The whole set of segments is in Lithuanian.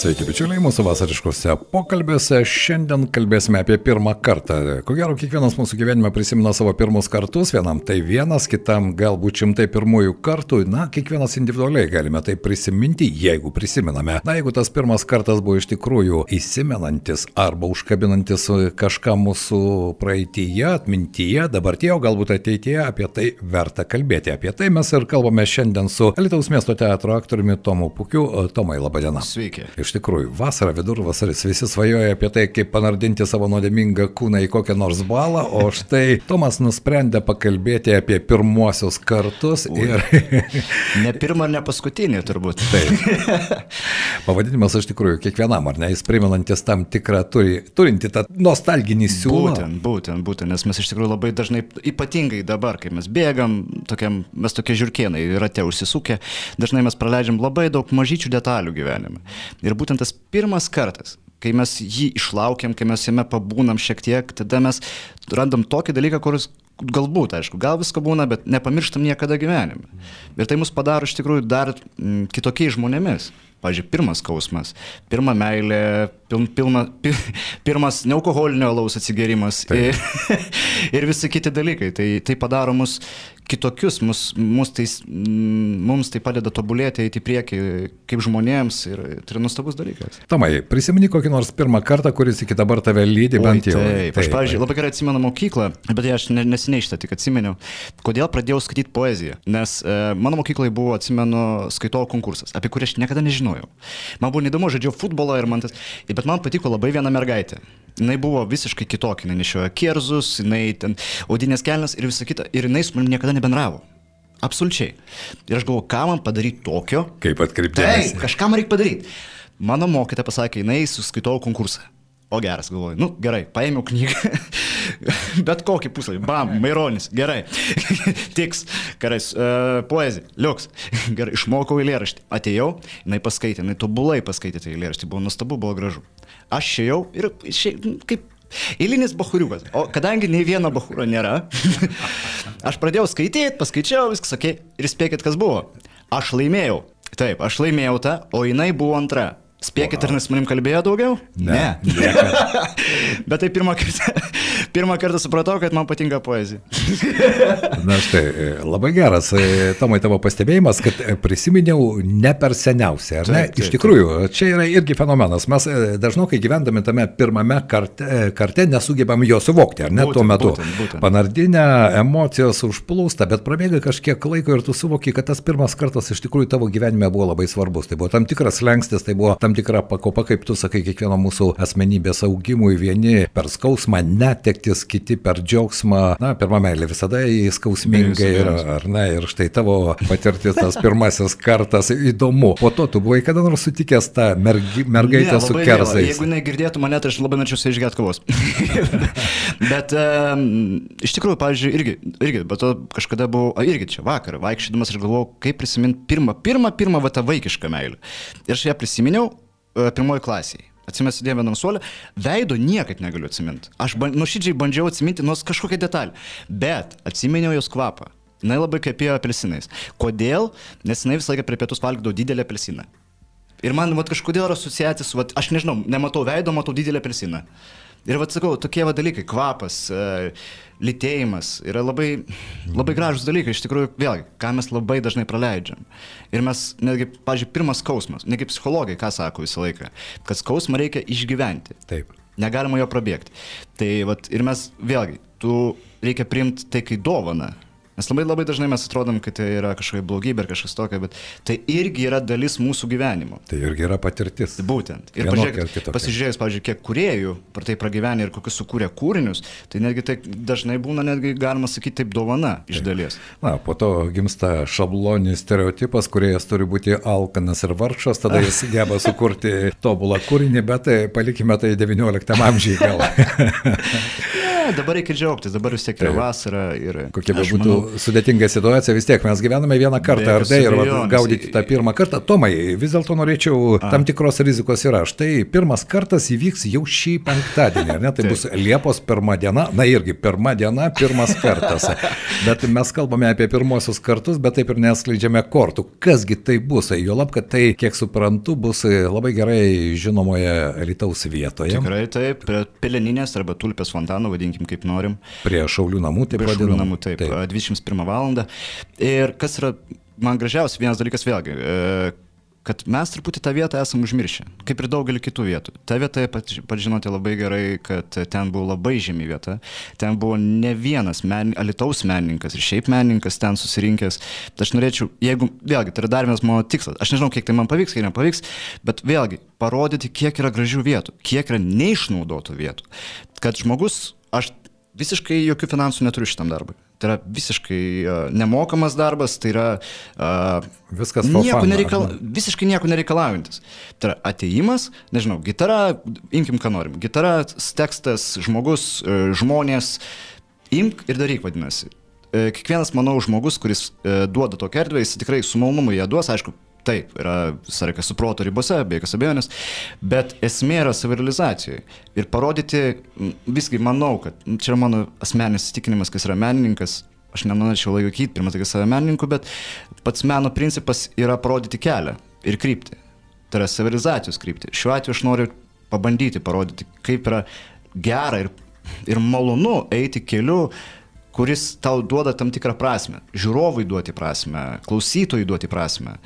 Sveiki, bičiuliai, mūsų vasariškose pokalbiuose. Šiandien kalbėsime apie pirmą kartą. Ko gero, kiekvienas mūsų gyvenime prisimena savo pirmus kartus. Vienam tai vienas, kitam galbūt šimtai pirmųjų kartų. Na, kiekvienas individualiai galime tai prisiminti, jeigu prisimename. Na, jeigu tas pirmas kartas buvo iš tikrųjų įsimenantis arba užkabinantis kažką mūsų praeitįje, atmintyje, dabartyje, o galbūt ateityje, apie tai verta kalbėti. Apie tai mes ir kalbame šiandien su Alitaus miesto teatro aktoriumi Tomu Pukiu. Tomai, laba diena. Sveiki. Iš tikrųjų, vasara, vidurvasaris, visi svajoja apie tai, kaip panardinti savo nuodėmingą kūną į kokią nors balą, o štai Tomas nusprendė pakalbėti apie pirmuosius kartus ir... Ne pirmą, ne paskutinį turbūt. Taip. Pavadinimas iš tikrųjų kiekvienam, ar ne, jis primenantis tam tikrą, turi, turinti tą nostalginį siūlą. Būtent, būtent, būtent, nes mes iš tikrųjų labai dažnai, ypatingai dabar, kai mes bėgam, tokiam, mes tokie žirkienai rate užsisukę, dažnai mes praleidžiam labai daug mažyčių detalių gyvenime. Ir būtent tas pirmas kartas, kai mes jį išlaukiam, kai mes jame pabūnam šiek tiek, tada mes randam tokį dalyką, kuris galbūt, aišku, gal visko būna, bet nepamirštam niekada gyvenime. Ir tai mus padaro iš tikrųjų dar mm, kitokiais žmonėmis. Pavyzdžiui, pirmas skausmas, pirma meilė, pil, pilna, pi, pirmas nealkoholinio alaus atsigerimas ir, ir visi kiti dalykai. Tai, tai padaro mus kitokius, mus, mus tai, mums tai padeda tobulėti, eiti į priekį kaip žmonėms ir tai yra nuostabus dalykas. Tomai, prisimeni kokį nors pirmą kartą, kuris iki dabar tave lydi bent jau. Taip, taip, aš, pavyzdžiui, labai gerai atsimenu mokyklą, bet aš ne, neseniai šitą tik atsimenu, kodėl pradėjau skaityti poeziją. Nes e, mano mokyklai buvo, atsimenu, skaitovo konkursas, apie kurį aš niekada nežinojau. Man buvo neįdomu, žaidžiau futbolą ir man tas, bet man patiko labai viena mergaitė. Jis buvo visiškai kitokia, jinai nešiojo kerzus, jinai ten audinės kelnes ir visa kita, ir jinai su manimi niekada nebendravo. Absoliučiai. Ir aš galvoju, ką man padaryti tokio. Kaip atkreipti Taip, dėmesį. kažką man reikia padaryti. Mano mokytoja pasakė, jinai suskaitau konkursą. O geras, galvoju, nu gerai, paėmiau knygą, bet kokį puslapį, bam, Maironis, gerai, tiks, gerai, uh, poezija, liuks, gerai, išmokau eilėraštį, atėjau, jinai paskaitė, jinai tobulai paskaitė tą eilėraštį, buvo nuostabu, buvo gražu. Aš išėjau ir išėjau, kaip Eilinis bahuriukas. O kadangi nei vieno bahūro nėra, aš pradėjau skaityti, paskaičiau, viskas sakė, ir spėkit, kas buvo. Aš laimėjau. Taip, aš laimėjau tą, o jinai buvo antra. Spėkit, ar jis manim kalbėjo daugiau? Ne. Bet tai pirmą kartą, pirmą kartą supratau, kad man patinka poezija. Na štai, e, labai geras, e, Tomai, tavo pastebėjimas, kad e, prisiminiau ne per seniausiai, ar ne? Taip, taip, Iš tikrųjų, čia yra irgi fenomenas. Mes dažnai gyvendami tame pirmame karte, karte nesugebam jo suvokti, ar ne Būtent, tuo metu. būtent, būtent. Panardinę emocijos užplūsta, bet prabėga kažkiek laiko ir tu suvoki, kad tas pirmas kartas iš tikrųjų tavo gyvenime buvo labai svarbus. Tai buvo tam tikras lengstis, tai buvo tam tikra pakopa, kaip tu sakai, kiekvieno mūsų asmenybės augimui, vieni per skausmą, netektis, kiti per džiaugsmą. Na, pirmą meilę visada įskausmingai ir, ar ne, ir štai tavo patirtis tas pirmasis kartas įdomu. Po to tu buvai kada nors sutikęs tą mergi, mergaitę Ne, su kerzais. Jeigu negirdėtų mane, tai aš labai norėčiau su išgerti kavos. bet um, iš tikrųjų, pavyzdžiui, irgi, irgi, bet to kažkada buvau, a, irgi čia vakar, vaikščiodamas aš galvojau, kaip prisiminti pirmą, pirmą, pirmą va tą vaikišką meilę. Ir aš ją prisiminiau e, pirmoji klasėje. Atsimės sėdėjau vienam suolė, veido niekaip negaliu atsiminti. Aš ban, nuoširdžiai bandžiau atsiminti nors kažkokią detalę, bet atsiminiau jos kvapą. Jis labai kvepėjo apelsinais. Kodėl? Nes jinai visą laiką prie pietus valgydavo didelį apelsiną. Ir man vat, kažkodėl yra asociacija su, vat, aš nežinau, nematau veido, matau didelį apelsiną. Ir vad sakau, tokie va dalykai, kvapas, e, lytėjimas yra labai, labai gražus dalykai, iš tikrųjų, vėlgi, ką mes labai dažnai praleidžiam. Ir mes, netgi, pažiūrėjau, pirmas skausmas, negi psichologai, ką sako visą laiką, kad skausmą reikia išgyventi. Taip. Negalima jo prabėgti. Tai vat, ir mes, vėlgi, tu reikia priimti tai kaip dovana. Nes labai labai dažnai mes atrodom, kad tai yra kažkokia blogybė ar kažkas tokio, bet tai irgi yra dalis mūsų gyvenimo. Tai irgi yra patirtis. Būtent. Ir kitokia. pasižiūrėjus, pavyzdžiui, kiek kuriejų per tai pragyvenė ir kokius sukūrė kūrinius, tai netgi tai dažnai būna, netgi galima sakyti, taip dovana iš dalies. Na, po to gimsta šabloninis stereotipas, kuriejas turi būti alkanas ir vargšas, tada jis geba sukurti tobulą kūrinį, bet tai palikime tai 19 amžiai gal. Ne, dabar reikia džiaugtis, dabar vis tiek yra vasara ir... Kokia būtų manau- sudėtinga situacija, vis tiek mes gyvename vieną kartą, ar tai, ir abejonės. gaudyti tą pirmą kartą. Tomai, vis dėlto norėčiau, tam tikros rizikos yra. Štai pirmas kartas įvyks jau šį penktadienį, ar ne? Tai bus Liepos pirmą diena, na irgi pirmą diena, pirmas kartas. Bet mes kalbame apie pirmosius kartus, bet taip ir neskleidžiame kortų. Kasgi tai bus? Juolab, kad tai, kiek suprantu, bus labai gerai žinomoje Lietuvos vietoje. Tikrai taip, prie peleninės arba tulpės fontano, vadinkim kaip norim. Prie Šaulių namų, taip Prie šaulių namų, taip, taip. 21 val. Ir kas yra man gražiausia, vienas dalykas vėlgi, e, kad mes truputį tą vietą esam užmiršę, kaip ir daugelį kitų vietų. Ta vieta, pat, pat žinote labai gerai, kad ten buvo labai žemi vieta, ten buvo ne vienas men, alitaus menininkas ir šiaip menininkas ten susirinkęs. Tai aš norėčiau, jeigu, vėlgi, tai yra dar vienas mano tikslas, aš nežinau, kiek tai man pavyks, kiek nepavyks, bet vėlgi, parodyti, kiek yra gražių vietų, kiek yra neišnaudotų vietų. Kad žmogus, aš visiškai jokių finansų neturiu šitam darbui. Tai yra visiškai uh, nemokamas darbas, tai yra uh, Viskas nieko fun, nereikal, ar visiškai nieko nereikalaujantis. Tai yra ateimas, nežinau, gitara, imkim ką norim, gitara, tekstas, žmogus, uh, žmonės, imk ir daryk vadinasi. Kiekvienas, manau, žmogus, kuris duoda tokią erdvę, jis tikrai su malonumu ją duos, aišku, taip, yra sąreikas su proto ribose, be jokios abejonės, bet esmė yra savirealizacijoje. Ir parodyti, visgi manau, kad čia yra mano asmeninis įsitikinimas, kas yra menininkas, aš nenorėčiau laikyti pirmą tokia save menininku, bet pats meno principas yra parodyti kelią ir kryptį. Tai yra savirealizacijos kryptį. Šiuo atveju aš noriu pabandyti parodyti, kaip yra gera ir, ir malonu eiti keliu, kuris tau duoda tam tikrą prasme. Žiūrovui duoti prasme, klausytojui duoti prasme.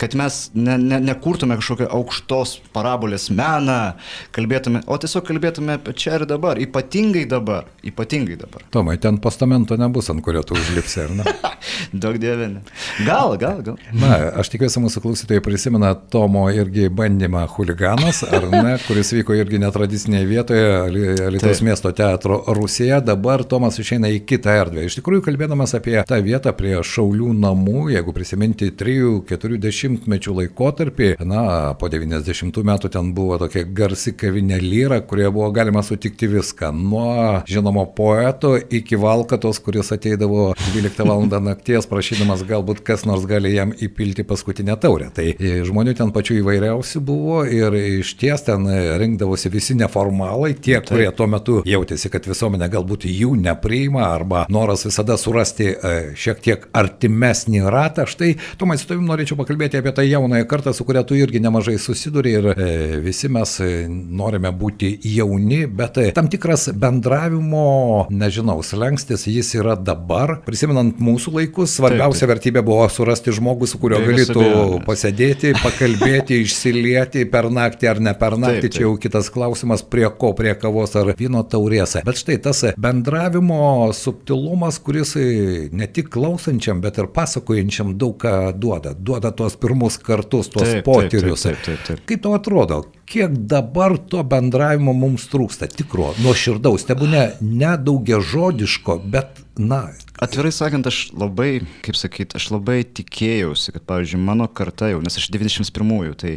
Kad mes ne, ne, nekurtume kažkokią aukštos parabolės meną, kalbėtume, o tiesiog kalbėtume apie čia ir dabar, ypatingai dabar, ypatingai dabar. Tomai, ten postamento nebus, ant kurio tu užlipsi, ar ne? Daug dievė. ne. Gal, gal, gal. Na, aš tikiuosi, mūsų klausytojai prisimena Tomo irgi bandymą huliganas, ar ne, kuris vyko irgi netradicinėje vietoje, Lietuvos Taip. miesto teatro Rusija. Dabar Tomas išeina į kitą erdvę. Iš tikrųjų, kalbėdamas apie tą vietą prie Šaulių namų, jeigu prisiminti 3-40 mečių laikotarpį, na, po 90 metų ten buvo tokia garsi kavinė lyra, kurioje buvo galima sutikti viską. Nuo žinomo poeto iki valkatos, kuris ateidavo 12 val. nakties, prašydamas galbūt kas nors gali jam įpilti paskutinę taurę. Tai žmonių ten pačių įvairiausių buvo ir iš ties ten rinkdavosi visi neformalai, tie, Taip. kurie tuo metu jautėsi, kad visuomenė galbūt jų nepriima arba noras visada surasti e, šiek tiek artimesnį ratą. Štai, Tomai, su tavim norėčiau pakalbėti apie tą jaunąją kartą, su kuria tu irgi nemažai susiduri ir e, visi mes e, norime būti jauni, bet e, tam tikras bendravimo, nežinau, slengstis jis yra dabar. Prisimenant mūsų laikus, svarbiausia vertybė buvo surasti žmogų, su kuriuo galėtų pasėdėti, pakalbėti, išsilieti per naktį ar ne per naktį. Taip, taip. Čia jau kitas klausimas, prie ko, prie kavos ar vyno taurėse. Bet štai tas bendravimo subtilumas, kuris e, ne tik klausančiam, bet ir pasakojančiam daug ką duoda. Duoda tuos pirmus kartus, tuos Taip, potyrius. taip, taip, taip, taip. Kaip tau atrodo, kiek dabar to bendravimo mums trūksta? Tikro, nuoširdaus, tebūne nedaugia žodiško, bet, na, Atvirai sakant, aš labai, kaip sakyt, aš labai tikėjausi, kad, pavyzdžiui, mano karta jau, nes aš 91-ųjų, tai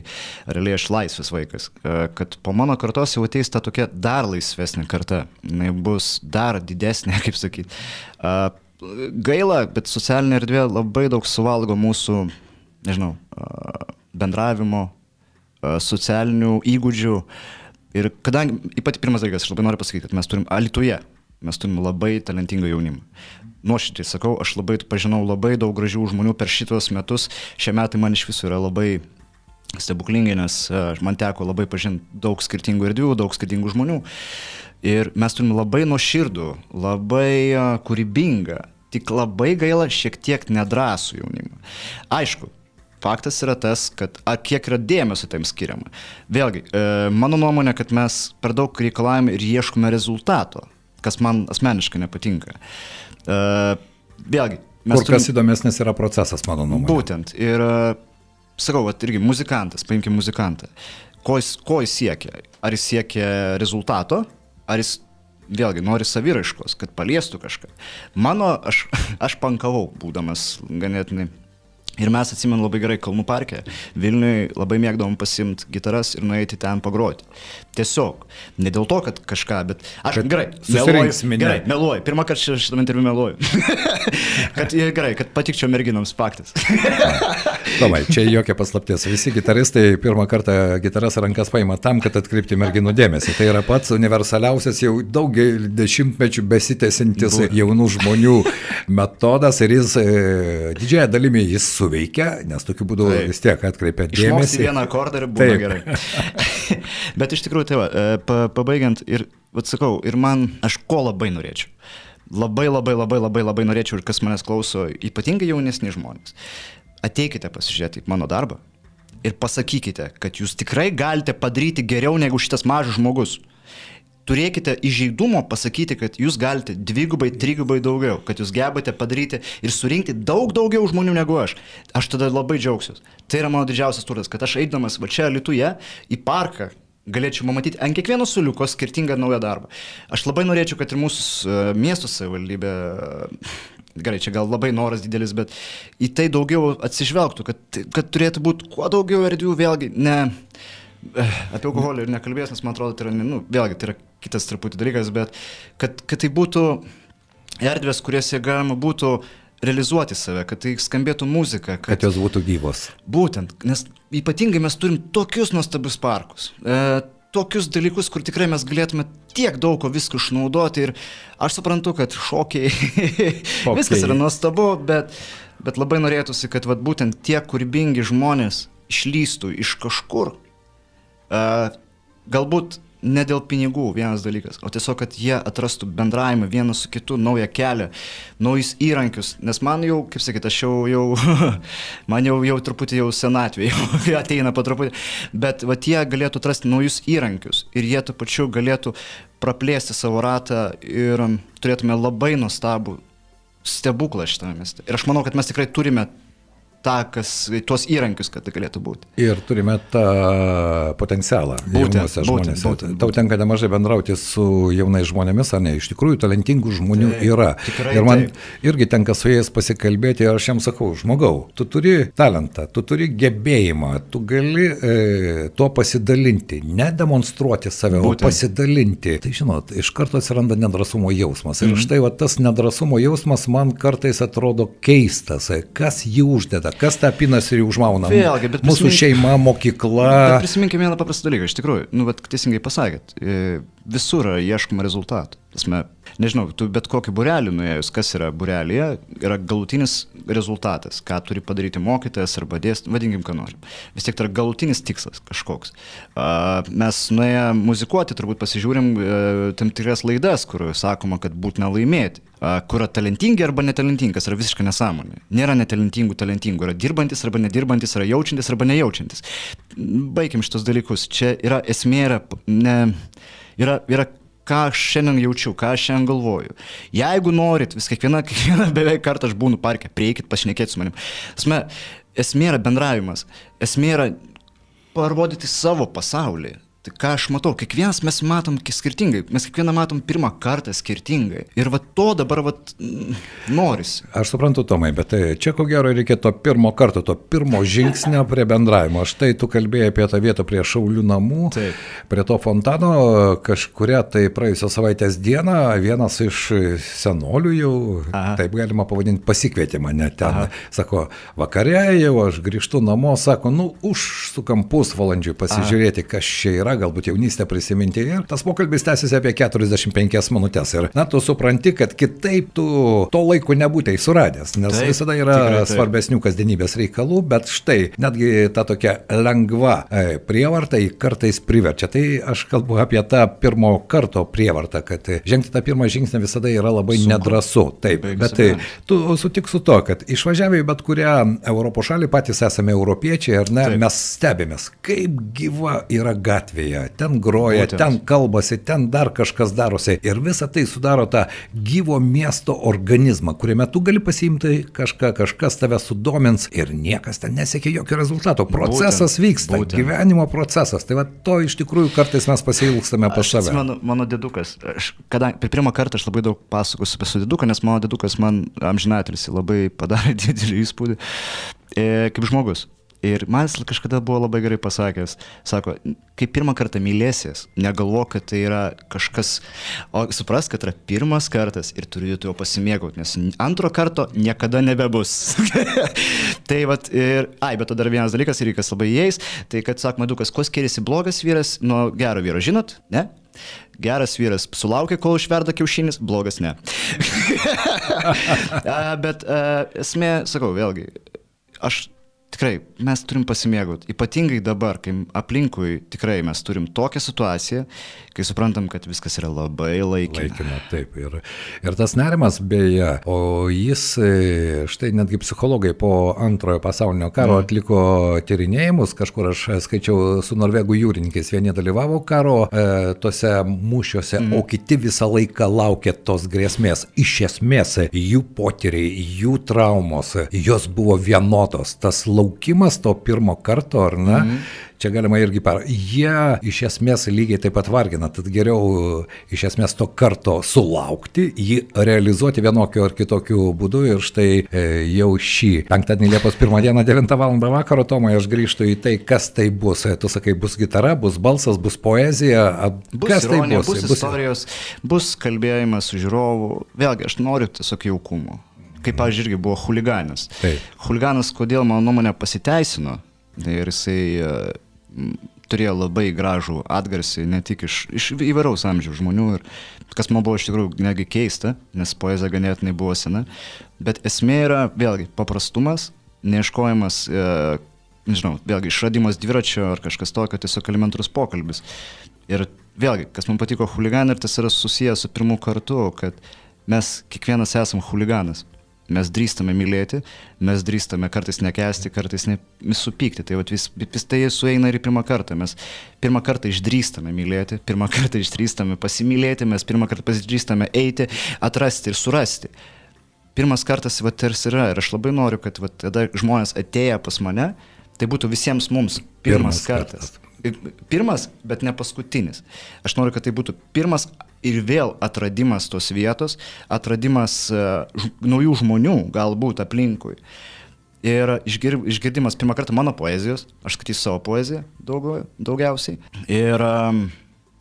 realiai aš laisvas vaikas, e, kad po mano kartos jau ateis ta tokia dar laisvesnė karta, jinai bus dar didesnė, kaip sakyt. E, Gaila, bet socialinė erdvė labai daug suvalgo mūsų, nežinau, bendravimo, socialinių įgūdžių. Ir kadangi, ypač pirmas dalykas, aš labai noriu pasakyti, kad mes turim Alituje, mes turim labai talentingą jaunimą. Nuoširdžiai sakau, aš labai pažinau labai daug gražių žmonių per šitos metus. Šie metai man iš viso yra labai stebuklingi, nes man teko labai pažinti daug skirtingų erdvių, daug skirtingų žmonių. Ir mes turim labai nuoširdų, labai kūrybingą, tik labai gaila šiek tiek nedrasų jaunimą. Aišku, faktas yra tas, kad ar kiek yra dėmesio tam skiriama. Vėlgi, e, mano nuomonė, kad mes per daug reikalavome ir ieškome rezultato, kas man asmeniškai nepatinka. E, vėlgi, mes kur kas įdomesnis yra procesas, mano nuomonė. Būtent. Ir e, sakau, vat, irgi muzikantas, paimkime muzikantą. Ko jis, ko jis siekia? Ar jis siekia rezultato, ar jis vėlgi nori saviraiškos, kad paliestų kažką. Mano, aš, aš pankavau, būdamas ganėtinai Ir mes atsimenu labai gerai Kalnų parke. Vilniui labai mėgdavom pasimti gitaras ir nueiti ten pagroti. Tiesiog. Ne dėl to, kad kažką, bet aš Kad gerai. meluoju. Gerai, meluoju. Pirmą kartą šitame interviu meluoju. kad gerai, kad patikčiau merginams faktas. Tomai, čia jokia paslaptis. Visi gitaristai pirmą kartą gitaras rankas paima tam, kad atkreipti merginų dėmesį. Tai yra pats universaliausias jau daugelį dešimtmečių besitęsintis jaunų žmonių metodas ir jis e, didžiąją dalimi jis suveikia, nes tokiu būdu Taip. vis tiek atkreipia Išmoksti dėmesį. vieną akordą ir būna Taip. gerai. Bet iš tikrųjų, tai va, e, pa, pabaigiant ir, atsakau, ir man, aš ko labai norėčiau. Labai, labai, labai, labai, labai norėčiau ir kas manęs klauso, ypatingai jaunesni žmonės. Ateikite pasižiūrėti mano darbą ir pasakykite, kad jūs tikrai galite padaryti geriau negu šitas mažas žmogus. Turėkite įžeidumo pasakyti, kad jūs galite dvigubai, trigubai daugiau, kad jūs gebate padaryti ir surinkti daug daugiau žmonių negu aš. Aš tada labai džiaugsiuosi. Tai yra mano didžiausias turtas, kad aš eidamas va čia Lietuje į parką galėčiau pamatyti ant kiekvieno suliuko skirtingą naują darbą. Aš labai norėčiau, kad ir mūsų e, miestų savivaldybė, e, gerai, čia gal labai noras didelis, bet į tai daugiau atsižvelgtų, kad, kad turėtų būti kuo daugiau erdvių, vėlgi, ne apie alkoholį ir nekalbės, nes man atrodo, tai yra, nu, vėlgi, tai yra kitas truputį dalykas, bet kad, kad tai būtų erdvės, kuriuose galima būtų realizuoti save, kad tai skambėtų muzika, kad, Kad jos būtų gyvos. Būtent, nes ypatingai mes turim tokius nuostabius parkus. E, tokius dalykus, kur tikrai mes galėtume tiek daug ko visko išnaudoti ir aš suprantu, kad šokiai, Šokiai. viskas yra nuostabu, bet, bet labai norėtųsi, kad vat, būtent tie kūrybingi žmonės išlystų iš kažkur. Galbūt ne dėl pinigų vienas dalykas, o tiesiog, kad jie atrastų bendravimą vienas su kitu, naują kelią, naujus įrankius. Nes man jau, kaip sakyt, aš jau, jau man jau, jau truputį jau senatvė, jau ateina po truputį, bet va tie galėtų atrasti naujus įrankius ir jie tuo pačiu galėtų praplėsti savo ratą ir um, turėtume labai nuostabų stebuklą šitame mieste. Ir aš manau, kad mes tikrai turime tą, kas, tuos įrankius, kad tai galėtų būti. Ir turime tą potencialą būtent, žmonėse. būtent, Tau tenka nemažai bendrauti su jaunais žmonėmis, ar ne? Iš tikrųjų, talentingų žmonių Taip, yra. tikrai ir man taip. irgi tenka su jais pasikalbėti ir aš jiems sakau, žmogau, tu turi talentą, tu turi gebėjimą, tu gali e, tuo pasidalinti, ne demonstruoti save, Būtent. o pasidalinti. Tai žinot, iš karto atsiranda nedrasumo jausmas. Ir štai va, tas nedrasumo jausmas man kartais atrodo keistas. Kas jį uždeda, kas tą pinasi ir užmauna. Vėlgi, bet Mūsų prisimink- šeima, mokykla. Bet prisiminkime vieną paprastą dalyką, iš tikrųjų, nu, bet teisingai pasakėt, e, visur ieškoma rezultatų. Tasme, nežinau, tu bet kokį burelį nuėjus, kas yra burelėje, yra galutinis rezultatas, ką turi padaryti mokytojas arba dėstytojas, vadinkim, ką norim. Vis tiek tai yra galutinis tikslas kažkoks. Mes nuėję muzikuoti, turbūt pasižiūrim e, tam tikras laidas, kur sakoma, kad būtina laimėti. Kur yra talentingi arba netalentingas, yra visiškai nesąmonė. Nėra netalentingų, talentingų, yra dirbantis arba nedirbantis, yra jaučiantis arba nejaučiantis. Baigim šitos dalykus. Čia yra esmė, yra, ne, yra, yra ką aš šiandien jaučiu, ką aš šiandien galvoju. Jeigu norit, vis kiekvieną, kiekvieną beveik kartą aš būnu parke, prieikit pašnekėti su manim. Esmė, esmė yra bendravimas, esmė yra parodyti savo pasaulį. Tai ką aš matau, kiekvienas mes matom ki- skirtingai, mes kiekvieną matom pirmą kartą skirtingai. Ir va to dabar va norisi. Aš suprantu, Tomai, bet tai čia ko gero reikia to pirmo karto, to pirmo žingsnio prie bendravimo. Štai tu kalbėjai apie tą vietą prie Šaulių namų, Taip. prie to fontano, kažkuria tai praėjusios savaitės dieną vienas iš senolių jau, Aha. taip galima pavadinti, pasikvietė mane ten. Aha. Sako, vakare jau aš grįžtu namo, sako, nu, užsukam pusvalandžiui pasižiūrėti, kas čia yra, galbūt jaunystę prisiminti. Ir tas pokalbis tęsiasi apie 45 minutės. Ir, na, tu supranti, kad kitaip tu to laiko nebūtai suradęs, nes Taip, visada yra tikrai svarbesnių kasdienybės reikalų, bet štai, netgi ta tokia lengva e, prievarta į kartais priverčia. Tai aš kalbu apie tą pirmo karto prievartą, kad žengti tą pirmą žingsnį visada yra labai Sunku. nedrasu. Taip, jokios bet tai, tu sutik su to, kad išvažiavę į bet kurią Europos šalį patys esame europiečiai, ar ne, Taip. mes stebimės, kaip gyva yra gatvė salėje, ten groja, Būtent. ten kalbasi, ten dar kažkas darosi. Ir visa tai sudaro tą gyvo miesto organizmą, kuriame tu gali pasiimti kažką, kažkas tave sudomins ir niekas ten nesiekia jokio rezultato. Procesas Būtent, vyksta, būtent. gyvenimo procesas. Tai va to iš tikrųjų kartais mes pasilgstame pas save. mano dedukas, aš, kadangi per pirmą kartą aš labai daug pasakosiu apie savo deduką, nes mano dedukas man amžinatelis labai padarė didelį įspūdį e, kaip žmogus. Ir man jis kažkada buvo labai gerai pasakęs, sako, kai pirmą kartą mylėsies, negalvok, kad tai yra kažkas, o supras, kad yra pirmas kartas ir turi tuo pasimėgauti, nes antro karto niekada nebebus. tai vad ir, ai, bet to dar vienas dalykas ir kas labai įeis, tai kad, sak, Madukas, kuo skiriasi blogas vyras nuo gero vyro, žinot, ne? Geras vyras sulaukia, kol išverda kiaušinis, blogas ne. A, bet a, esmė, sakau, vėlgi, aš tikrai, mes turim pasimėgauti. Ypatingai dabar, kai aplinkui tikrai mes turim tokią situaciją, kai suprantam, kad viskas yra labai laikina. Laikina, taip. Ir, ir tas nerimas, beje, o jis, e, štai netgi psichologai po antrojo pasaulinio karo mm. atliko tyrinėjimus, kažkur aš skaičiau su norvegų jūrininkais, vieni dalyvavo karo e, tose mūšiuose, mm. o kiti visą laiką laukė tos grėsmės. Iš esmės, jų potyriai, jų traumos, jos buvo vienodos. Tas laukimas to pirmo karto, ar ne? Mm. Čia galima irgi par. Jie iš esmės lygiai taip pat vargina, tad geriau iš esmės to karto sulaukti, jį realizuoti vienokiu ar kitokiu būdu ir štai e, jau šį penktadienį Liepos 1 dieną 9 val. vakaro, Tomai, aš grįžtu į tai, kas tai bus. E, Tu sakai, bus gitara, bus balsas, bus poezija, a, Bus kas ironija, tai bus? bus istorijos, bus kalbėjimas su žiūrovu. Vėlgi, aš noriu tiesiog jaukumo. Kaip, pavyzdžiui, irgi buvo huliganas. Taip. Huliganas, kodėl mano nuomonė pasiteisino ir jisai e, turėjo labai gražų atgarsį, ne tik iš, iš įvairaus amžiaus žmonių, ir kas man buvo iš tikrųjų negi keista, nes poezija ganėtinai buvo sena, bet esmė yra vėlgi paprastumas, neieškojimas, e, nežinau, vėlgi išradimas dviračio ar kažkas tokio, tiesiog elementarus pokalbis. Ir vėlgi, kas man patiko huliganai, ir tas yra susijęs su pirmu kartu, kad mes kiekvienas esam huliganas. Mes drįstame mylėti, mes drįstame kartais nekesti, kartais ne, supykti. Tai vat vis, vis tai sueina ir pirmą kartą. Mes pirmą kartą išdrįstame mylėti, pirmą kartą išdrįstame pasimylėti, mes pirmą kartą išdrįstame eiti, atrasti ir surasti. Pirmas kartas va tarsi yra ir aš labai noriu, kad va, tada žmonės atėję pas mane, tai būtų visiems mums pirmas, Pirmas pirmas kartas. kartas. Pirmas, bet ne paskutinis. Aš noriu, kad tai būtų pirmas ir vėl atradimas tos vietos, atradimas uh, naujų žmonių galbūt aplinkui. Ir išgir, išgirdimas pirmą kartą mano poezijos, aš skaitysiu savo poeziją daug, daugiausiai. Ir um,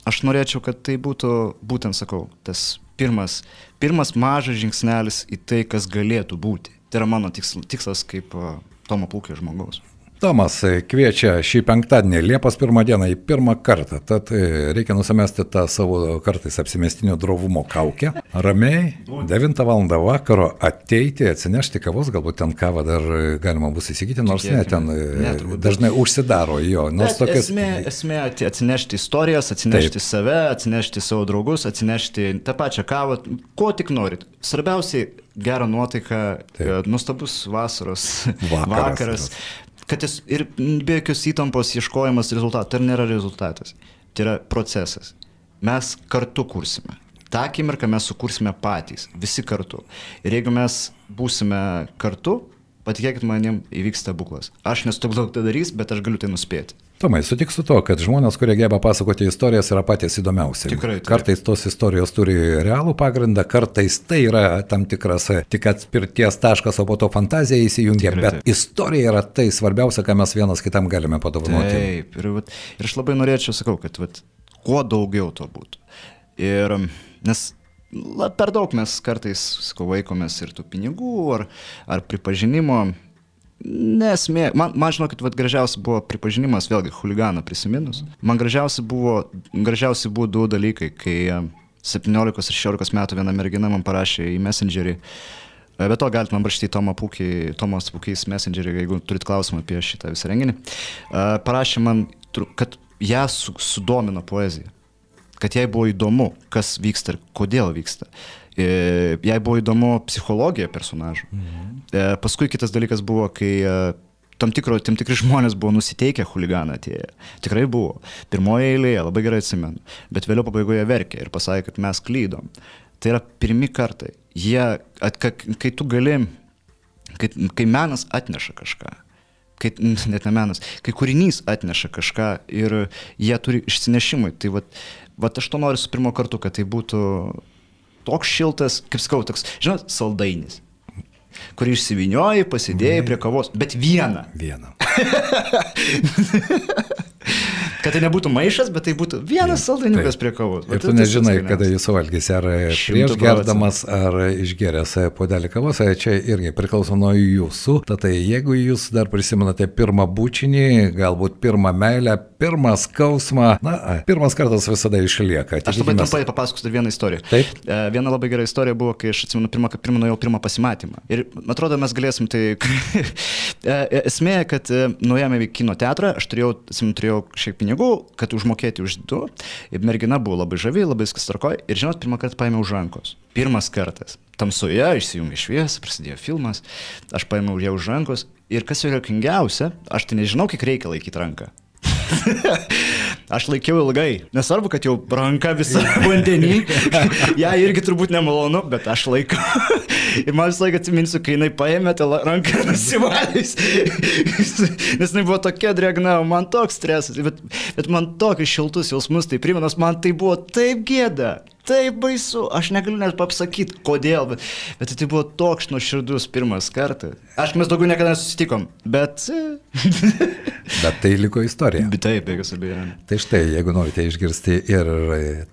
aš norėčiau, kad tai būtų, būtent sakau, tas pirmas, pirmas mažas žingsnelis į tai, kas galėtų būti. Tai yra mano tikslas, tikslas kaip uh, Tomo Plūkio žmogaus. Tomas e, kviečia šį penktadienį, Liepos pirmą dieną į pirmą kartą, tad e, reikia nusimesti tą savo kartais apsimestinio drovumo kaukę, ramiai, 9 val. vakaro ateiti, atsinešti kavos, galbūt ten kavą dar e, galima bus įsigyti, nors ne, ten Ne, dažnai užsidaro jo, nors tokias... esmė, esmė atsinešti istorijas, atsinešti Taip. Save, atsinešti savo draugus, atsinešti tą pačią kavą, ko tik norit. Svarbiausiai gera nuotaika, Taip. nuostabus vasaros Vakaras. vakaras. Kad jis ir be jokios įtampos ieškojimas rezultatų, tai nėra rezultatas, tai yra procesas. Mes kartu kursime. Ta akimirka mes sukursime patys, visi kartu. Ir jeigu mes būsime kartu, patikėkit manim, įvyks stebuklas. Aš nesu taip daug tai darys, bet aš galiu tai nuspėti. Tomai, sutik su to, kad žmonės, kurie geba pasakoti istorijas, yra patys įdomiausi. Tikrai taip. Kartais tos istorijos turi realų pagrindą, kartais tai yra tam tikras e, tik atspirties taškas, o po to fantazija įsijungia. Tikrai Bet taip. istorija yra tai svarbiausia, ką mes vienas kitam galime padovanoti. Taip, ir, vat, ir aš labai norėčiau, sakau, kad vat, kuo daugiau to būtų. Ir nes la, per daug mes kartais, sakau, vaikomės ir tų pinigų, ar, ar pripažinimo. Nesmė, man, man žinokit, vat, gražiausia buvo pripažinimas, vėlgi, huliganą prisiminus. Man gražiausia buvo, gražiausi buvo du dalykai, kai e, 17 ir 16 metų viena mergina man parašė į Messengerį. E, Be to galite man rašyti Tomą Pūkį, Tomas Pūkys Messengerį, jeigu turit klausimą apie šitą visą renginį. E, Parašė man, kad ją su, sudomino poezija. Kad jai buvo įdomu, kas vyksta ir kodėl vyksta. E, Jai buvo įdomu psichologija personažų. Mhm. Paskui kitas dalykas buvo, kai e, tam, tikro, tam tikri žmonės buvo nusiteikę huliganą atėję. Tikrai buvo. Pirmoje eilėje, labai gerai atsimenu. Bet vėliau pabaigoje verkė ir pasakė, kad mes klydom. Tai yra pirmi kartai. Jie, at, kai tu gali, kai, kai menas atneša kažką, kai, net ne menas, kai kūrinys atneša kažką ir jie turi išsinešimui. Tai vat, vat aš to noriu su pirmo kartu, kad tai būtų toks šiltas, kaip skau, toks, žinot, saldainis kurį išsivinioji, pasidėjai prie kavos, bet vieną. Vieną. Kad tai nebūtų maišas, bet tai būtų vienas saldainiukas prie kavos. Ir tu nežinai, kada jis valgys, ar prieš gerdamas, ar išgeręs podelį kavos, čia irgi priklauso nuo jūsų. Tad jeigu jūs dar prisimenate pirmą bučinį, galbūt pirmą meilę, pirmą skausmą, na, pirmas kartas visada išlieka. Aš labai trumpai papasakosiu dar vieną istoriją. Taip. Viena labai gera istorija buvo, kai aš atsimenu pirmą, pirmą nuėjau pirmą pasimatymą. Ir atrodo, mes galėsim tai... Esmė, kad nuėjome į kino teatrą, aš turėjau, atsimenu, turėjau šiek pinigų pinigų, kad užmokėti už du. Ir mergina buvo labai žavi, labai viskas tarkoja. Ir žinot, pirmą kartą paėmiau už rankos. Pirmas kartas. Tamsoje išsijungė šviesą, prasidėjo filmas, aš paėmiau ją už rankos. Ir kas yra kingiausia, aš tai nežinau, kiek reikia laikyti ranką. aš laikiau ilgai. Nesvarbu, kad jau ranka visa vandenį. ja irgi turbūt nemalonu, bet aš laikau. Ir man visą laiką atsiminsiu, kai jinai paėmė tą ranką nusivalys. Nes jinai buvo tokia drėgna, man toks stresas. Bet, bet man tokius šiltus jausmus tai priminas, man tai buvo taip gėda taip baisu, aš negaliu net papasakyti, kodėl, bet, bet tai buvo toks nuoširdus pirmas kartas. Aš mes daugiau niekada nesusitikom, bet... bet tai liko istorija. Bet taip, be jokios abejonės. Tai štai, jeigu norite išgirsti ir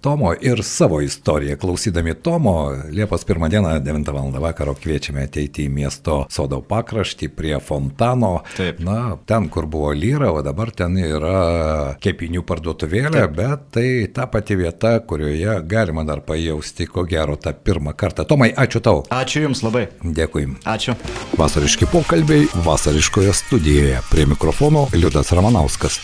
Tomo, ir savo istoriją, klausydami Tomo, Liepos 1 dieną, 9 val. vakaro kviečiame ateiti į miesto sodo pakraštį prie fontano. Taip. Na, ten, kur buvo lyra, o dabar ten yra kepinių parduotuvėlė, taip. bet tai ta pati vieta, kurioje galima galima dar pajausti, ko gero, tą pirmą kartą. Tomai, ačiū tau. Ačiū Jums labai. Dėkui. Ačiū. Vasariški pokalbiai vasariškoje studijoje. Prie mikrofono Liudas Ramanauskas.